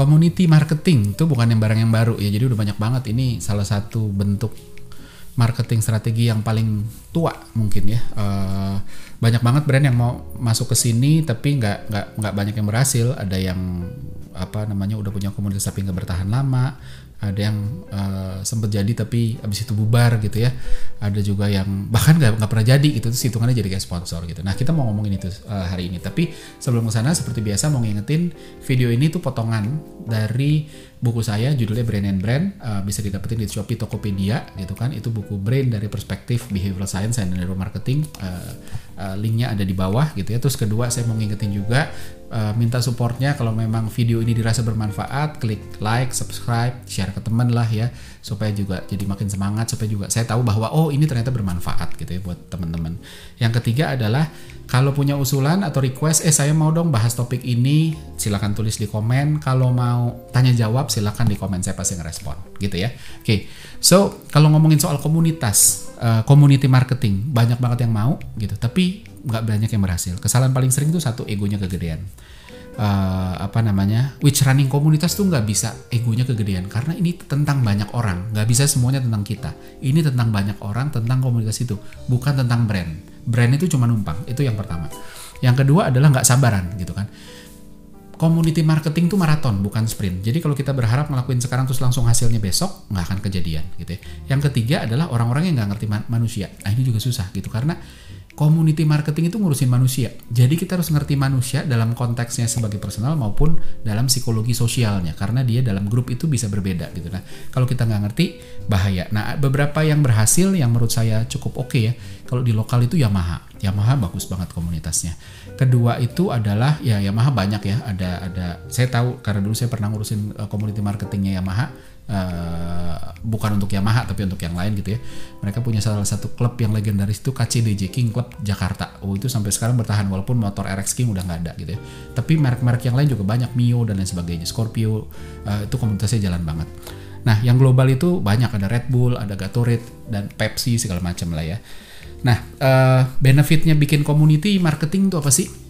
community marketing itu bukan yang barang yang baru. Ya jadi udah banyak banget. Ini salah satu bentuk marketing strategi yang paling tua mungkin ya. Uh, banyak banget brand yang mau masuk ke sini tapi nggak nggak nggak banyak yang berhasil. Ada yang apa namanya udah punya komunitas tapi nggak bertahan lama ada yang uh, sempet jadi tapi abis itu bubar gitu ya. Ada juga yang bahkan nggak pernah jadi gitu terus hitungannya jadi kayak sponsor gitu. Nah kita mau ngomongin itu uh, hari ini. Tapi sebelum ke sana seperti biasa mau ngingetin video ini tuh potongan dari buku saya judulnya Brain and Brand uh, bisa didapetin di Shopee Tokopedia gitu kan. Itu buku Brain dari perspektif behavioral science dan neuromarketing. Uh, uh, linknya ada di bawah gitu ya. Terus kedua saya mau ngingetin juga uh, minta supportnya kalau memang video ini dirasa bermanfaat klik like subscribe share ke teman lah ya supaya juga jadi makin semangat supaya juga saya tahu bahwa oh ini ternyata bermanfaat gitu ya buat teman-teman yang ketiga adalah kalau punya usulan atau request eh saya mau dong bahas topik ini silahkan tulis di komen. Kalau mau tanya jawab silahkan di komen saya pasti ngerespon gitu ya oke okay. so kalau ngomongin soal komunitas uh, community marketing banyak banget yang mau gitu tapi nggak banyak yang berhasil. Kesalahan paling sering tuh satu egonya kegedean. Uh, apa namanya which running komunitas tuh nggak bisa egonya kegedean karena ini tentang banyak orang nggak bisa semuanya tentang kita ini tentang banyak orang tentang komunitas itu bukan tentang brand brand itu cuma numpang itu yang pertama yang kedua adalah nggak sabaran gitu kan community marketing tuh maraton bukan sprint. Jadi kalau kita berharap ngelakuin sekarang terus langsung hasilnya besok nggak akan kejadian gitu ya. Yang ketiga adalah orang-orang yang nggak ngerti manusia. Nah ini juga susah gitu karena community marketing itu ngurusin manusia. Jadi kita harus ngerti manusia dalam konteksnya sebagai personal maupun dalam psikologi sosialnya karena dia dalam grup itu bisa berbeda gitu. Nah, kalau kita nggak ngerti bahaya. Nah, beberapa yang berhasil yang menurut saya cukup oke okay ya. Kalau di lokal itu Yamaha. Yamaha bagus banget komunitasnya. Kedua itu adalah ya Yamaha banyak ya. Ada ada saya tahu karena dulu saya pernah ngurusin uh, community marketingnya Yamaha uh, bukan untuk Yamaha tapi untuk yang lain gitu ya. Mereka punya salah satu klub yang legendaris itu KCDJ King Club Jakarta. Oh itu sampai sekarang bertahan walaupun motor RX King udah nggak ada gitu ya. Tapi merek-merek yang lain juga banyak Mio dan lain sebagainya. Scorpio uh, itu komunitasnya jalan banget. Nah, yang global itu banyak ada Red Bull, ada Gatorade dan Pepsi segala macam lah ya. Nah, uh, benefitnya bikin community marketing itu apa sih?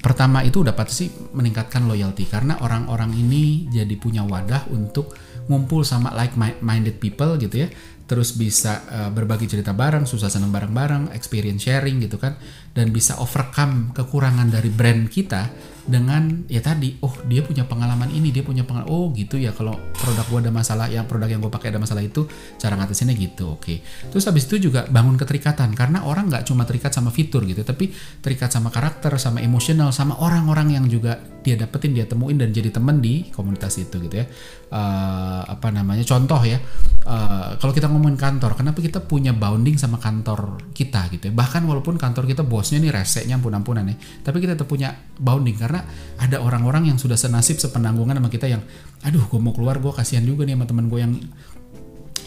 Pertama itu dapat sih meningkatkan loyalty karena orang-orang ini jadi punya wadah untuk ngumpul sama like minded people gitu ya. Terus bisa uh, berbagi cerita bareng, susah senang bareng-bareng, experience sharing gitu kan, dan bisa overcome kekurangan dari brand kita dengan ya tadi, oh dia punya pengalaman ini, dia punya pengalaman, oh gitu ya kalau produk gua ada masalah, yang produk yang gue pakai ada masalah itu, cara ngatasinnya gitu, oke. Okay. Terus habis itu juga bangun keterikatan, karena orang nggak cuma terikat sama fitur gitu, tapi terikat sama karakter, sama emosional, sama orang-orang yang juga dia dapetin, dia temuin dan jadi temen di komunitas itu gitu ya. Uh, apa namanya? Contoh ya, uh, kalau kita ngomongin kantor, kenapa kita punya bounding sama kantor kita gitu ya? Bahkan walaupun kantor kita bosnya nih reseknya ampun-ampunan ya, tapi kita tetap punya bounding karena ada orang-orang yang sudah senasib sepenanggungan sama kita yang, aduh, gue mau keluar, gue kasihan juga nih sama temen gue yang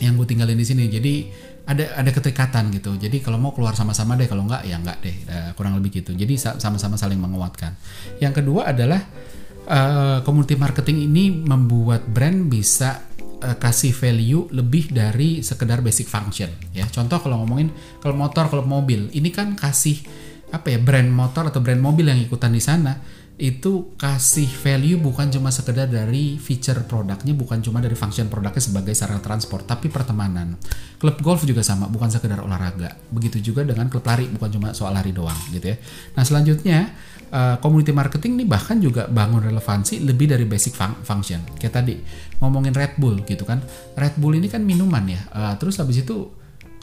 yang gue tinggalin di sini. Jadi ada ada keterikatan gitu. Jadi kalau mau keluar sama-sama deh, kalau enggak ya enggak deh, uh, kurang lebih gitu. Jadi sama-sama saling menguatkan. Yang kedua adalah uh, community marketing ini membuat brand bisa uh, kasih value lebih dari sekedar basic function ya. Contoh kalau ngomongin kalau motor, kalau mobil, ini kan kasih apa ya brand motor atau brand mobil yang ikutan di sana itu kasih value bukan cuma sekedar dari feature produknya, bukan cuma dari function produknya sebagai sarana transport, tapi pertemanan. Klub golf juga sama, bukan sekedar olahraga. Begitu juga dengan klub lari, bukan cuma soal lari doang gitu ya. Nah selanjutnya uh, community marketing nih bahkan juga bangun relevansi lebih dari basic fun function. Kayak tadi ngomongin Red Bull gitu kan. Red Bull ini kan minuman ya. Uh, terus habis itu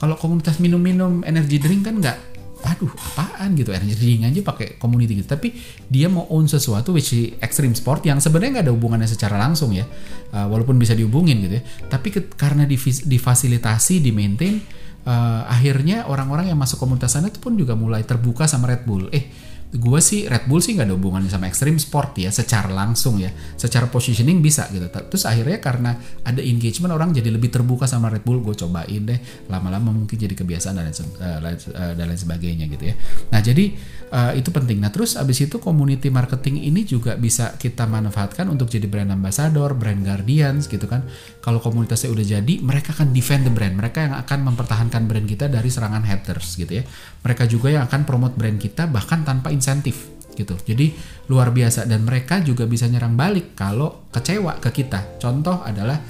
kalau komunitas minum-minum energy drink kan nggak aduh apaan gitu. Energy drink aja pakai community gitu. Tapi dia mau own sesuatu which extreme sport yang sebenarnya nggak ada hubungannya secara langsung ya. Uh, walaupun bisa dihubungin gitu ya. Tapi ke, karena difasilitasi di maintain uh, akhirnya orang-orang yang masuk komunitas sana itu pun juga mulai terbuka sama Red Bull. Eh gue sih Red Bull sih nggak ada hubungannya sama extreme sport ya secara langsung ya. Secara positioning bisa gitu. Terus akhirnya karena ada engagement orang jadi lebih terbuka sama Red Bull gue cobain deh. Lama-lama mungkin jadi kebiasaan dan lain, uh, dan lain sebagainya gitu ya. Nah jadi uh, itu penting. Nah terus abis itu community marketing ini juga bisa kita manfaatkan untuk jadi brand ambassador brand guardians gitu kan kalau komunitasnya udah jadi mereka akan defend the brand mereka yang akan mempertahankan brand kita dari serangan haters gitu ya mereka juga yang akan promote brand kita bahkan tanpa insentif gitu. Jadi luar biasa dan mereka juga bisa nyerang balik kalau kecewa ke kita. Contoh adalah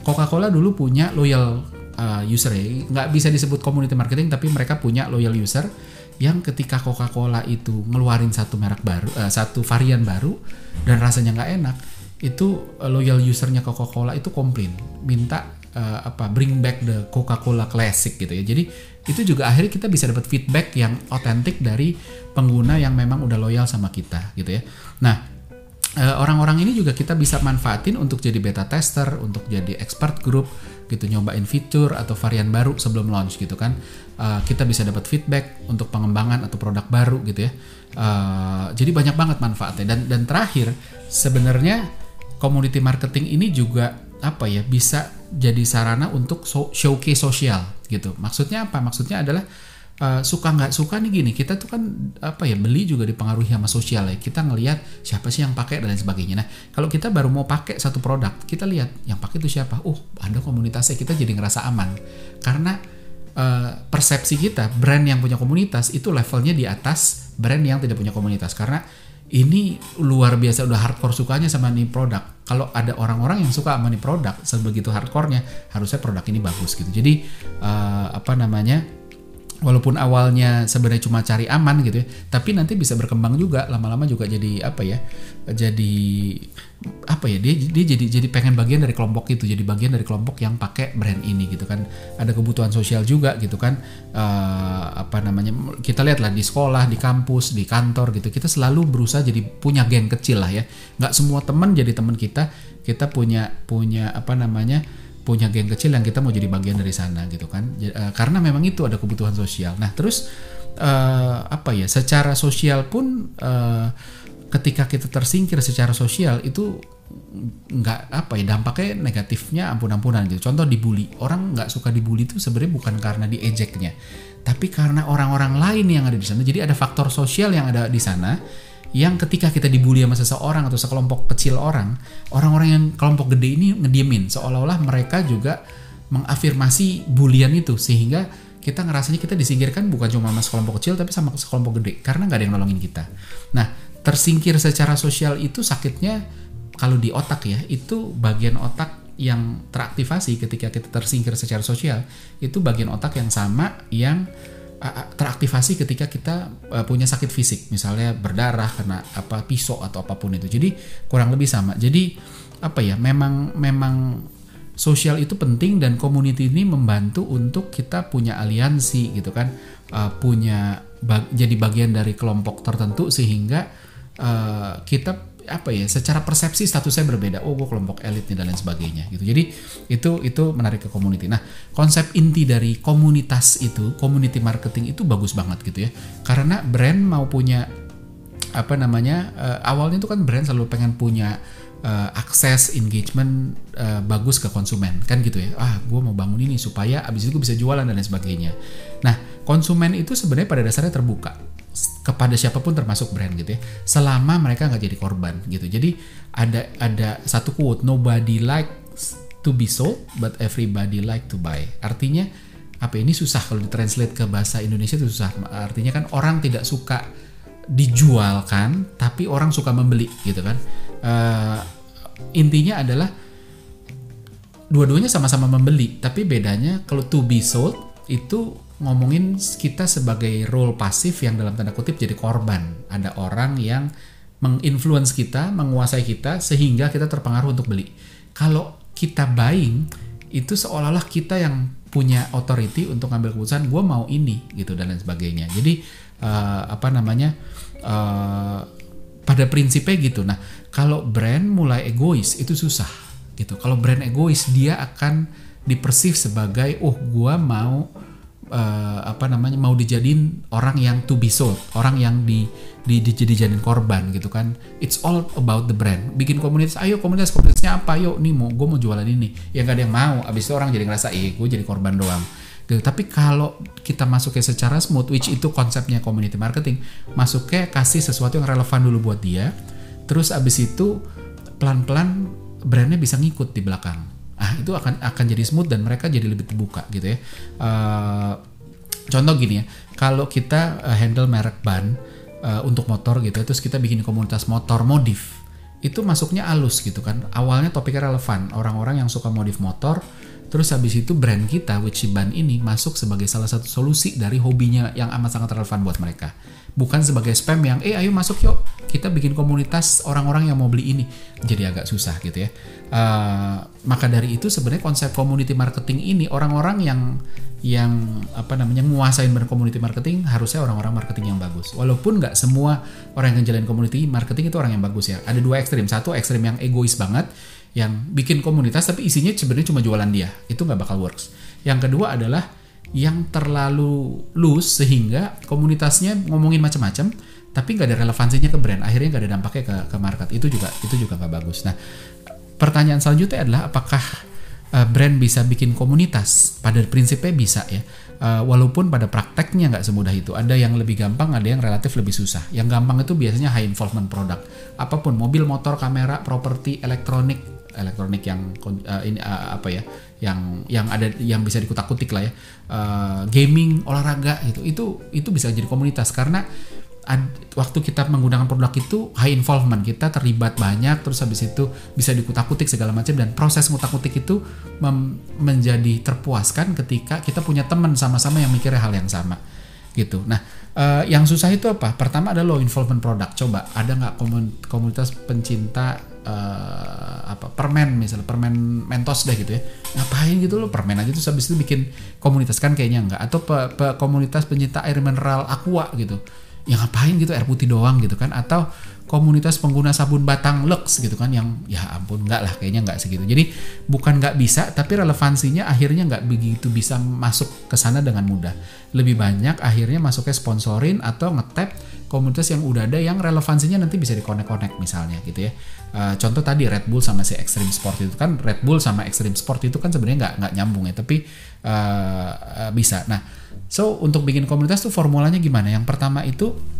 Coca-Cola dulu punya loyal uh, user ya, nggak bisa disebut community marketing tapi mereka punya loyal user yang ketika Coca-Cola itu ngeluarin satu merek baru, uh, satu varian baru dan rasanya nggak enak, itu uh, loyal usernya Coca-Cola itu komplain, minta uh, apa bring back the Coca-Cola Classic gitu ya. Jadi itu juga akhirnya kita bisa dapat feedback yang otentik dari pengguna yang memang udah loyal sama kita gitu ya. Nah, orang-orang ini juga kita bisa manfaatin untuk jadi beta tester, untuk jadi expert group gitu. Nyobain fitur atau varian baru sebelum launch gitu kan. Uh, kita bisa dapat feedback untuk pengembangan atau produk baru gitu ya. Uh, jadi banyak banget manfaatnya. Dan dan terakhir sebenarnya community marketing ini juga apa ya bisa jadi sarana untuk showcase sosial gitu. Maksudnya apa? Maksudnya adalah uh, suka nggak suka nih gini kita tuh kan apa ya beli juga dipengaruhi sama sosial ya. Kita ngelihat siapa sih yang pakai dan lain sebagainya. Nah kalau kita baru mau pakai satu produk kita lihat yang pakai itu siapa? Oh ada komunitasnya kita jadi ngerasa aman. Karena uh, persepsi kita brand yang punya komunitas itu levelnya di atas brand yang tidak punya komunitas. Karena ini luar biasa udah hardcore sukanya sama nih produk. Kalau ada orang-orang yang suka sama nih produk sebegitu hardcore-nya, harusnya produk ini bagus gitu. Jadi uh, apa namanya? Walaupun awalnya sebenarnya cuma cari aman gitu ya tapi nanti bisa berkembang juga. Lama-lama juga jadi apa ya jadi apa ya dia dia jadi jadi pengen bagian dari kelompok itu jadi bagian dari kelompok yang pakai brand ini gitu kan. Ada kebutuhan sosial juga gitu kan. Uh, apa namanya kita lihat lah di sekolah di kampus di kantor gitu kita selalu berusaha jadi punya geng kecil lah ya. Nggak semua teman jadi teman kita kita punya punya apa namanya punya geng kecil yang kita mau jadi bagian dari sana gitu kan. Uh, karena memang itu ada kebutuhan sosial. Nah terus uh, apa ya secara sosial pun uh, ketika kita tersingkir secara sosial itu nggak apa ya dampaknya negatifnya ampun-ampunan gitu. Contoh dibully. Orang nggak suka dibully itu sebenarnya bukan karena diejeknya tapi karena orang-orang lain yang ada di sana. Jadi ada faktor sosial yang ada di sana yang ketika kita dibully sama seseorang atau sekelompok kecil orang, orang-orang yang kelompok gede ini ngediemin seolah-olah mereka juga mengafirmasi bulian itu sehingga kita ngerasanya kita disingkirkan bukan cuma sama sekelompok kecil tapi sama sekelompok gede karena nggak ada yang nolongin kita. Nah, tersingkir secara sosial itu sakitnya kalau di otak ya, itu bagian otak yang teraktivasi ketika kita tersingkir secara sosial itu bagian otak yang sama yang teraktivasi ketika kita uh, punya sakit fisik, misalnya berdarah karena apa pisau atau apa pun itu. Jadi kurang lebih sama. Jadi apa ya? Memang memang sosial itu penting dan community ini membantu untuk kita punya aliansi gitu kan, uh, punya bag, jadi bagian dari kelompok tertentu sehingga uh, kita apa ya secara persepsi statusnya berbeda. Oh gue kelompok elit nih dan lain sebagainya gitu. Jadi itu itu menarik ke community. Nah konsep inti dari komunitas itu community marketing itu bagus banget gitu ya. Karena brand mau punya apa namanya uh, awalnya itu kan brand selalu pengen punya uh, akses engagement uh, bagus ke konsumen. Kan gitu ya. Ah gue mau bangun ini supaya abis itu gue bisa jualan dan lain sebagainya. Nah konsumen itu sebenarnya pada dasarnya terbuka kepada siapa pun termasuk brand gitu ya selama mereka nggak jadi korban gitu. Jadi ada ada satu quote nobody likes to be sold but everybody like to buy. Artinya apa ini susah kalau ditranslate ke bahasa Indonesia itu susah. Artinya kan orang tidak suka dijual kan tapi orang suka membeli gitu kan. Uh, intinya adalah dua-duanya sama-sama membeli tapi bedanya kalau to be sold itu ngomongin kita sebagai role pasif yang dalam tanda kutip jadi korban. Ada orang yang menginfluence kita, menguasai kita sehingga kita terpengaruh untuk beli. Kalau kita buying itu seolah-olah kita yang punya authority untuk ngambil keputusan gue mau ini gitu dan lain sebagainya. Jadi uh, apa namanya uh, pada prinsipnya gitu. Nah kalau brand mulai egois itu susah gitu. Kalau brand egois dia akan dipersif sebagai oh gue mau apa namanya mau dijadiin orang yang to be sold, orang yang di di dijadiin korban gitu kan. It's all about the brand. Bikin komunitas, ayo komunitas komunitasnya apa? Yuk nih mau gue mau jualan ini. Ya gak ada yang mau. Abis itu orang jadi ngerasa, eh gue jadi korban doang. Gitu. Tapi kalau kita masuknya secara smooth, which itu konsepnya community marketing, masuknya kasih sesuatu yang relevan dulu buat dia. Terus abis itu pelan-pelan brandnya bisa ngikut di belakang ah itu akan akan jadi smooth dan mereka jadi lebih terbuka gitu ya uh, contoh gini ya kalau kita uh, handle merek ban uh, untuk motor gitu terus kita bikin komunitas motor modif itu masuknya alus gitu kan. Awalnya topiknya relevan orang-orang yang suka modif motor terus habis itu brand kita Wichiban ini masuk sebagai salah satu solusi dari hobinya yang amat sangat relevan buat mereka. Bukan sebagai spam yang eh ayo masuk yuk kita bikin komunitas orang-orang yang mau beli ini. Jadi agak susah gitu ya. Uh, maka dari itu sebenarnya konsep community marketing ini orang-orang yang yang apa namanya menguasain community marketing harusnya orang-orang marketing yang bagus. Walaupun nggak semua orang yang jalan community marketing itu orang yang bagus ya. Ada dua ekstrim. Satu ekstrim yang egois banget yang bikin komunitas tapi isinya sebenarnya cuma jualan dia. Itu nggak bakal works. Yang kedua adalah yang terlalu loose sehingga komunitasnya ngomongin macam-macam tapi nggak ada relevansinya ke brand akhirnya nggak ada dampaknya ke, ke market. Itu juga itu juga nggak bagus. Nah pertanyaan selanjutnya adalah apakah uh, brand bisa bikin komunitas? Pada prinsipnya bisa ya. Uh, walaupun pada prakteknya nggak semudah itu. Ada yang lebih gampang ada yang relatif lebih susah. Yang gampang itu biasanya high involvement product. Apa pun mobil motor kamera properti elektronik. Elektronik yang uh, ini uh, apa ya yang yang ada yang bisa dikutak-kutik lah ya. Uh, gaming olahraga gitu. Itu itu bisa jadi komunitas. Karena ad, waktu kita menggunakan produk itu high involvement kita terlibat banyak terus habis itu bisa dikutak-kutik segala macam dan proses ngutak-kutik itu menjadi terpuaskan ketika kita punya teman sama-sama yang mikirnya hal yang sama gitu. Nah uh, yang susah itu apa? Pertama ada low involvement produk coba ada nggak komunitas pencinta uh, apa permen misalnya permen mentos deh gitu ya. Ngapain gitu loh permen aja tuh habis itu bikin komunitas. Kan kayaknya enggak atau pe, pe, komunitas pencinta air mineral aqua gitu yang ngapain gitu air putih doang gitu kan? Atau komunitas pengguna sabun batang Lux gitu kan yang ya ampun nggak lah kayaknya nggak segitu. Jadi bukan nggak bisa tapi relevansinya akhirnya nggak begitu bisa masuk ke sana dengan mudah. Lebih banyak akhirnya masuknya sponsorin atau ngetap komunitas yang udah ada yang relevansinya nanti bisa dikonek-konek misalnya gitu ya. Uh, contoh tadi Red Bull sama si Extreme Sport itu kan Red Bull sama Extreme Sport itu kan sebenarnya nggak nggak nyambung ya tapi uh, bisa. Nah so untuk bikin komunitas tuh formulanya gimana? Yang pertama itu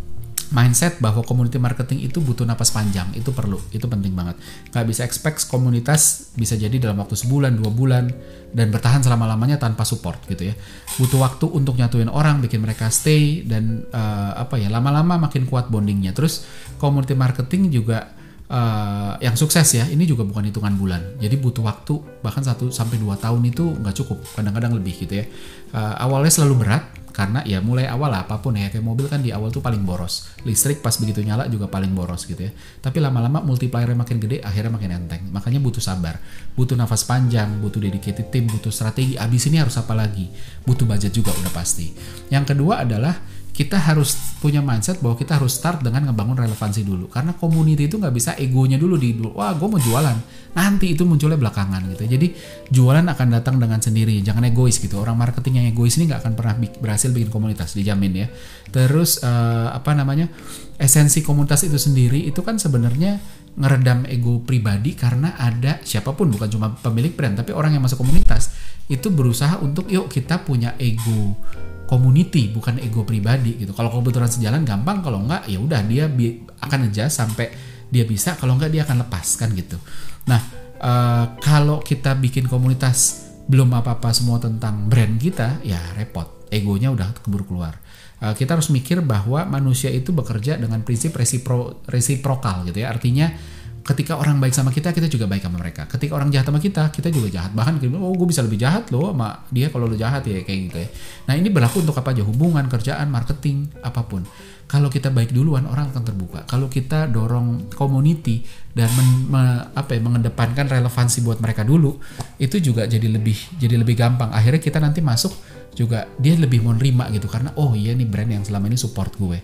mindset bahwa community marketing itu butuh napas panjang. Itu perlu itu penting banget. Nggak bisa expect komunitas bisa jadi dalam waktu sebulan dua bulan dan bertahan selama lamanya tanpa support gitu ya. Butuh waktu untuk nyatuin orang bikin mereka stay dan uh, apa ya lama-lama makin kuat bondingnya. Terus community marketing juga uh, yang sukses ya ini juga bukan hitungan bulan. Jadi butuh waktu bahkan satu sampai dua tahun itu nggak cukup kadang-kadang lebih gitu ya. Uh, awalnya selalu berat karena ya mulai awal lah, apa pun ya kayak mobil kan di awal tuh paling boros. Listrik pas begitu nyala juga paling boros gitu ya. Tapi lama-lama multipliernya makin gede akhirnya makin enteng. Makanya butuh sabar. Butuh nafas panjang butuh dedicated tim butuh strategi. Abis ini harus apa lagi? Butuh budget juga udah pasti. Yang kedua adalah kita harus punya mindset bahwa kita harus start dengan ngebangun relevansi dulu. Karena community itu nggak bisa egonya dulu di wah gue mau jualan. Nanti itu munculnya belakangan gitu. Jadi jualan akan datang dengan sendiri. Jangan egois gitu. Orang marketing yang egois ini nggak akan pernah berhasil bikin komunitas dijamin ya. Terus uh, apa namanya esensi komunitas itu sendiri itu kan sebenarnya ngeredam ego pribadi karena ada siapa pun bukan cuma pemilik brand tapi orang yang masuk komunitas itu berusaha untuk yuk kita punya ego community bukan ego pribadi gitu. Kalau kebetulan sejalan gampang. Kalau enggak ya udah dia akan aja sampai dia bisa. Kalau enggak dia akan lepas kan gitu. Nah uh, kalau kita bikin komunitas belum apa-apa semua tentang brand kita ya repot. Egonya udah keburu keluar. Uh, kita harus mikir bahwa manusia itu bekerja dengan prinsip resipro resiprokal gitu ya. Artinya ketika orang baik sama kita kita juga baik sama mereka. Ketika orang jahat sama kita kita juga jahat. Bahkan oh gue bisa lebih jahat loh sama dia kalau lo jahat ya kayak gitu ya. Nah ini berlaku untuk apa aja? Hubungan kerjaan marketing apa pun. Kalau kita baik duluan orang akan terbuka. Kalau kita dorong community dan men, me, apa ya mengedepankan relevansi buat mereka dulu itu juga jadi lebih jadi lebih gampang. Akhirnya kita nanti masuk juga dia lebih mau nerima gitu karena oh iya nih brand yang selama ini support gue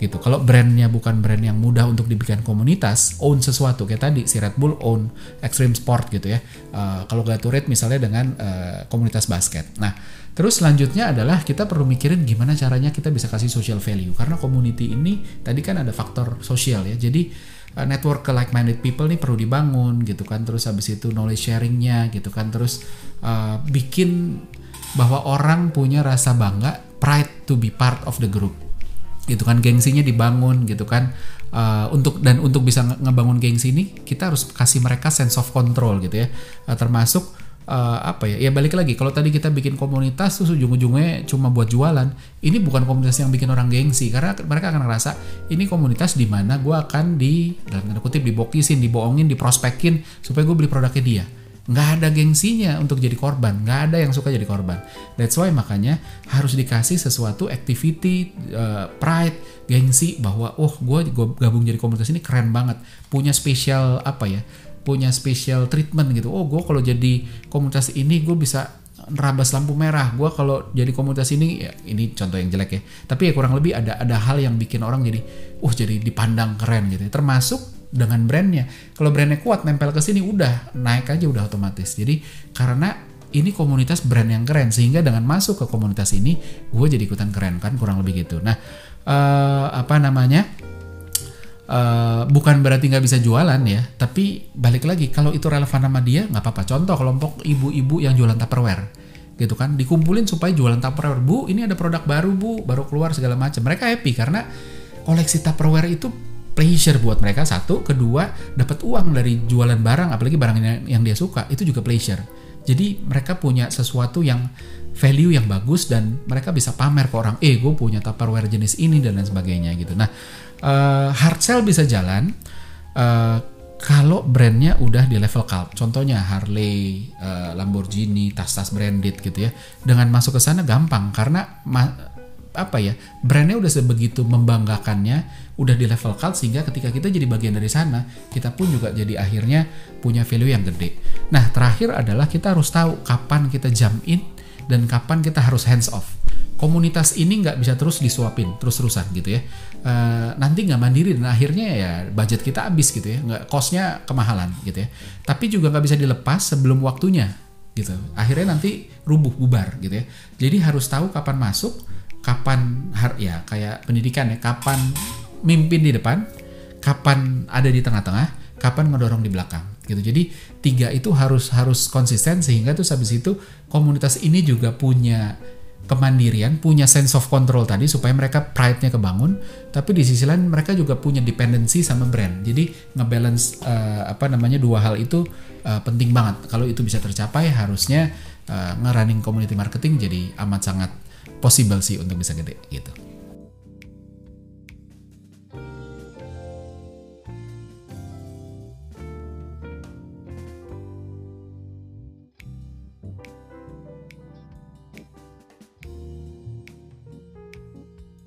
gitu. Kalau brandnya bukan brand yang mudah untuk dibikin komunitas own sesuatu kayak tadi si Red Bull own extreme sport gitu ya. Uh, kalau Gatorade misalnya dengan uh, komunitas basket. Nah terus selanjutnya adalah kita perlu mikirin gimana caranya kita bisa kasih social value karena community ini tadi kan ada faktor sosial ya. Jadi uh, network ke like minded people nih perlu dibangun gitu kan. Terus habis itu knowledge sharingnya gitu kan. Terus uh, bikin bahwa orang punya rasa bangga, pride to be part of the group. Gitu kan gengsinya dibangun gitu kan. Uh, untuk dan untuk bisa ngebangun gengsi ini kita harus kasih mereka sense of control gitu ya. Uh, termasuk uh, apa ya ya balik lagi kalau tadi kita bikin komunitas tuh ujung-ujungnya cuma buat jualan ini bukan komunitas yang bikin orang gengsi karena mereka akan ngerasa ini komunitas di mana gue akan di dalam tanda kutip dibokisin dibohongin diprospekin supaya gue beli produknya dia nggak ada gengsinya untuk jadi korban. Nggak ada yang suka jadi korban. That's why makanya harus dikasih sesuatu activity uh, pride gengsi bahwa oh gue gabung jadi komunitas ini keren banget. Punya spesial apa ya punya special treatment gitu. Oh gue kalau jadi komunitas ini gue bisa nerabas lampu merah. Gue kalau jadi komunitas ini ya ini contoh yang jelek ya. Tapi ya kurang lebih ada ada hal yang bikin orang jadi uh jadi dipandang keren gitu ya. termasuk dengan brandnya. Kalau brandnya kuat nempel ke sini udah naik aja udah otomatis. Jadi karena ini komunitas brand yang keren sehingga dengan masuk ke komunitas ini gue jadi ikutan keren kan? Kurang lebih gitu. Nah uh, apa namanya? Uh, bukan berarti nggak bisa jualan ya, tapi balik lagi kalau itu relevan sama dia nggak apa-apa. Contoh kelompok ibu-ibu yang jualan tupperware, gitu kan, dikumpulin supaya jualan tupperware. Bu, ini ada produk baru bu, baru keluar segala macam. Mereka happy karena koleksi tupperware itu pleasure buat mereka satu, kedua dapat uang dari jualan barang, apalagi barang yang, yang dia suka itu juga pleasure. Jadi mereka punya sesuatu yang value yang bagus dan mereka bisa pamer ke orang, eh gue punya tupperware jenis ini dan lain sebagainya gitu. Nah uh, hard sell bisa jalan uh, kalau brandnya udah di level cult. Contohnya Harley, uh, Lamborghini, tas-tas branded gitu ya. Dengan masuk ke sana gampang karena apa ya brandnya udah sebegitu membanggakannya udah di level cult sehingga ketika kita jadi bagian dari sana kita pun juga jadi akhirnya punya value yang gede. Nah terakhir adalah kita harus tahu kapan kita jump in dan kapan kita harus hands off. Komunitas ini nggak bisa terus disuapin terus-terusan gitu ya. Uh, nanti nggak mandiri dan akhirnya ya budget kita habis gitu ya nggak costnya kemahalan gitu ya. Tapi juga nggak bisa dilepas sebelum waktunya gitu. Akhirnya nanti rubuh bubar gitu ya. Jadi harus tahu kapan masuk kapan har ya kayak pendidikan ya kapan mimpin di depan kapan ada di tengah-tengah kapan ngedorong di belakang gitu jadi tiga itu harus harus konsisten sehingga tuh habis itu komunitas ini juga punya kemandirian, punya sense of control tadi supaya mereka pride-nya kebangun, tapi di sisi lain mereka juga punya dependensi sama brand. Jadi ngebalance uh, apa namanya dua hal itu uh, penting banget. Kalau itu bisa tercapai, harusnya uh, ngerunning community marketing jadi amat sangat possible sih untuk bisa gede gitu.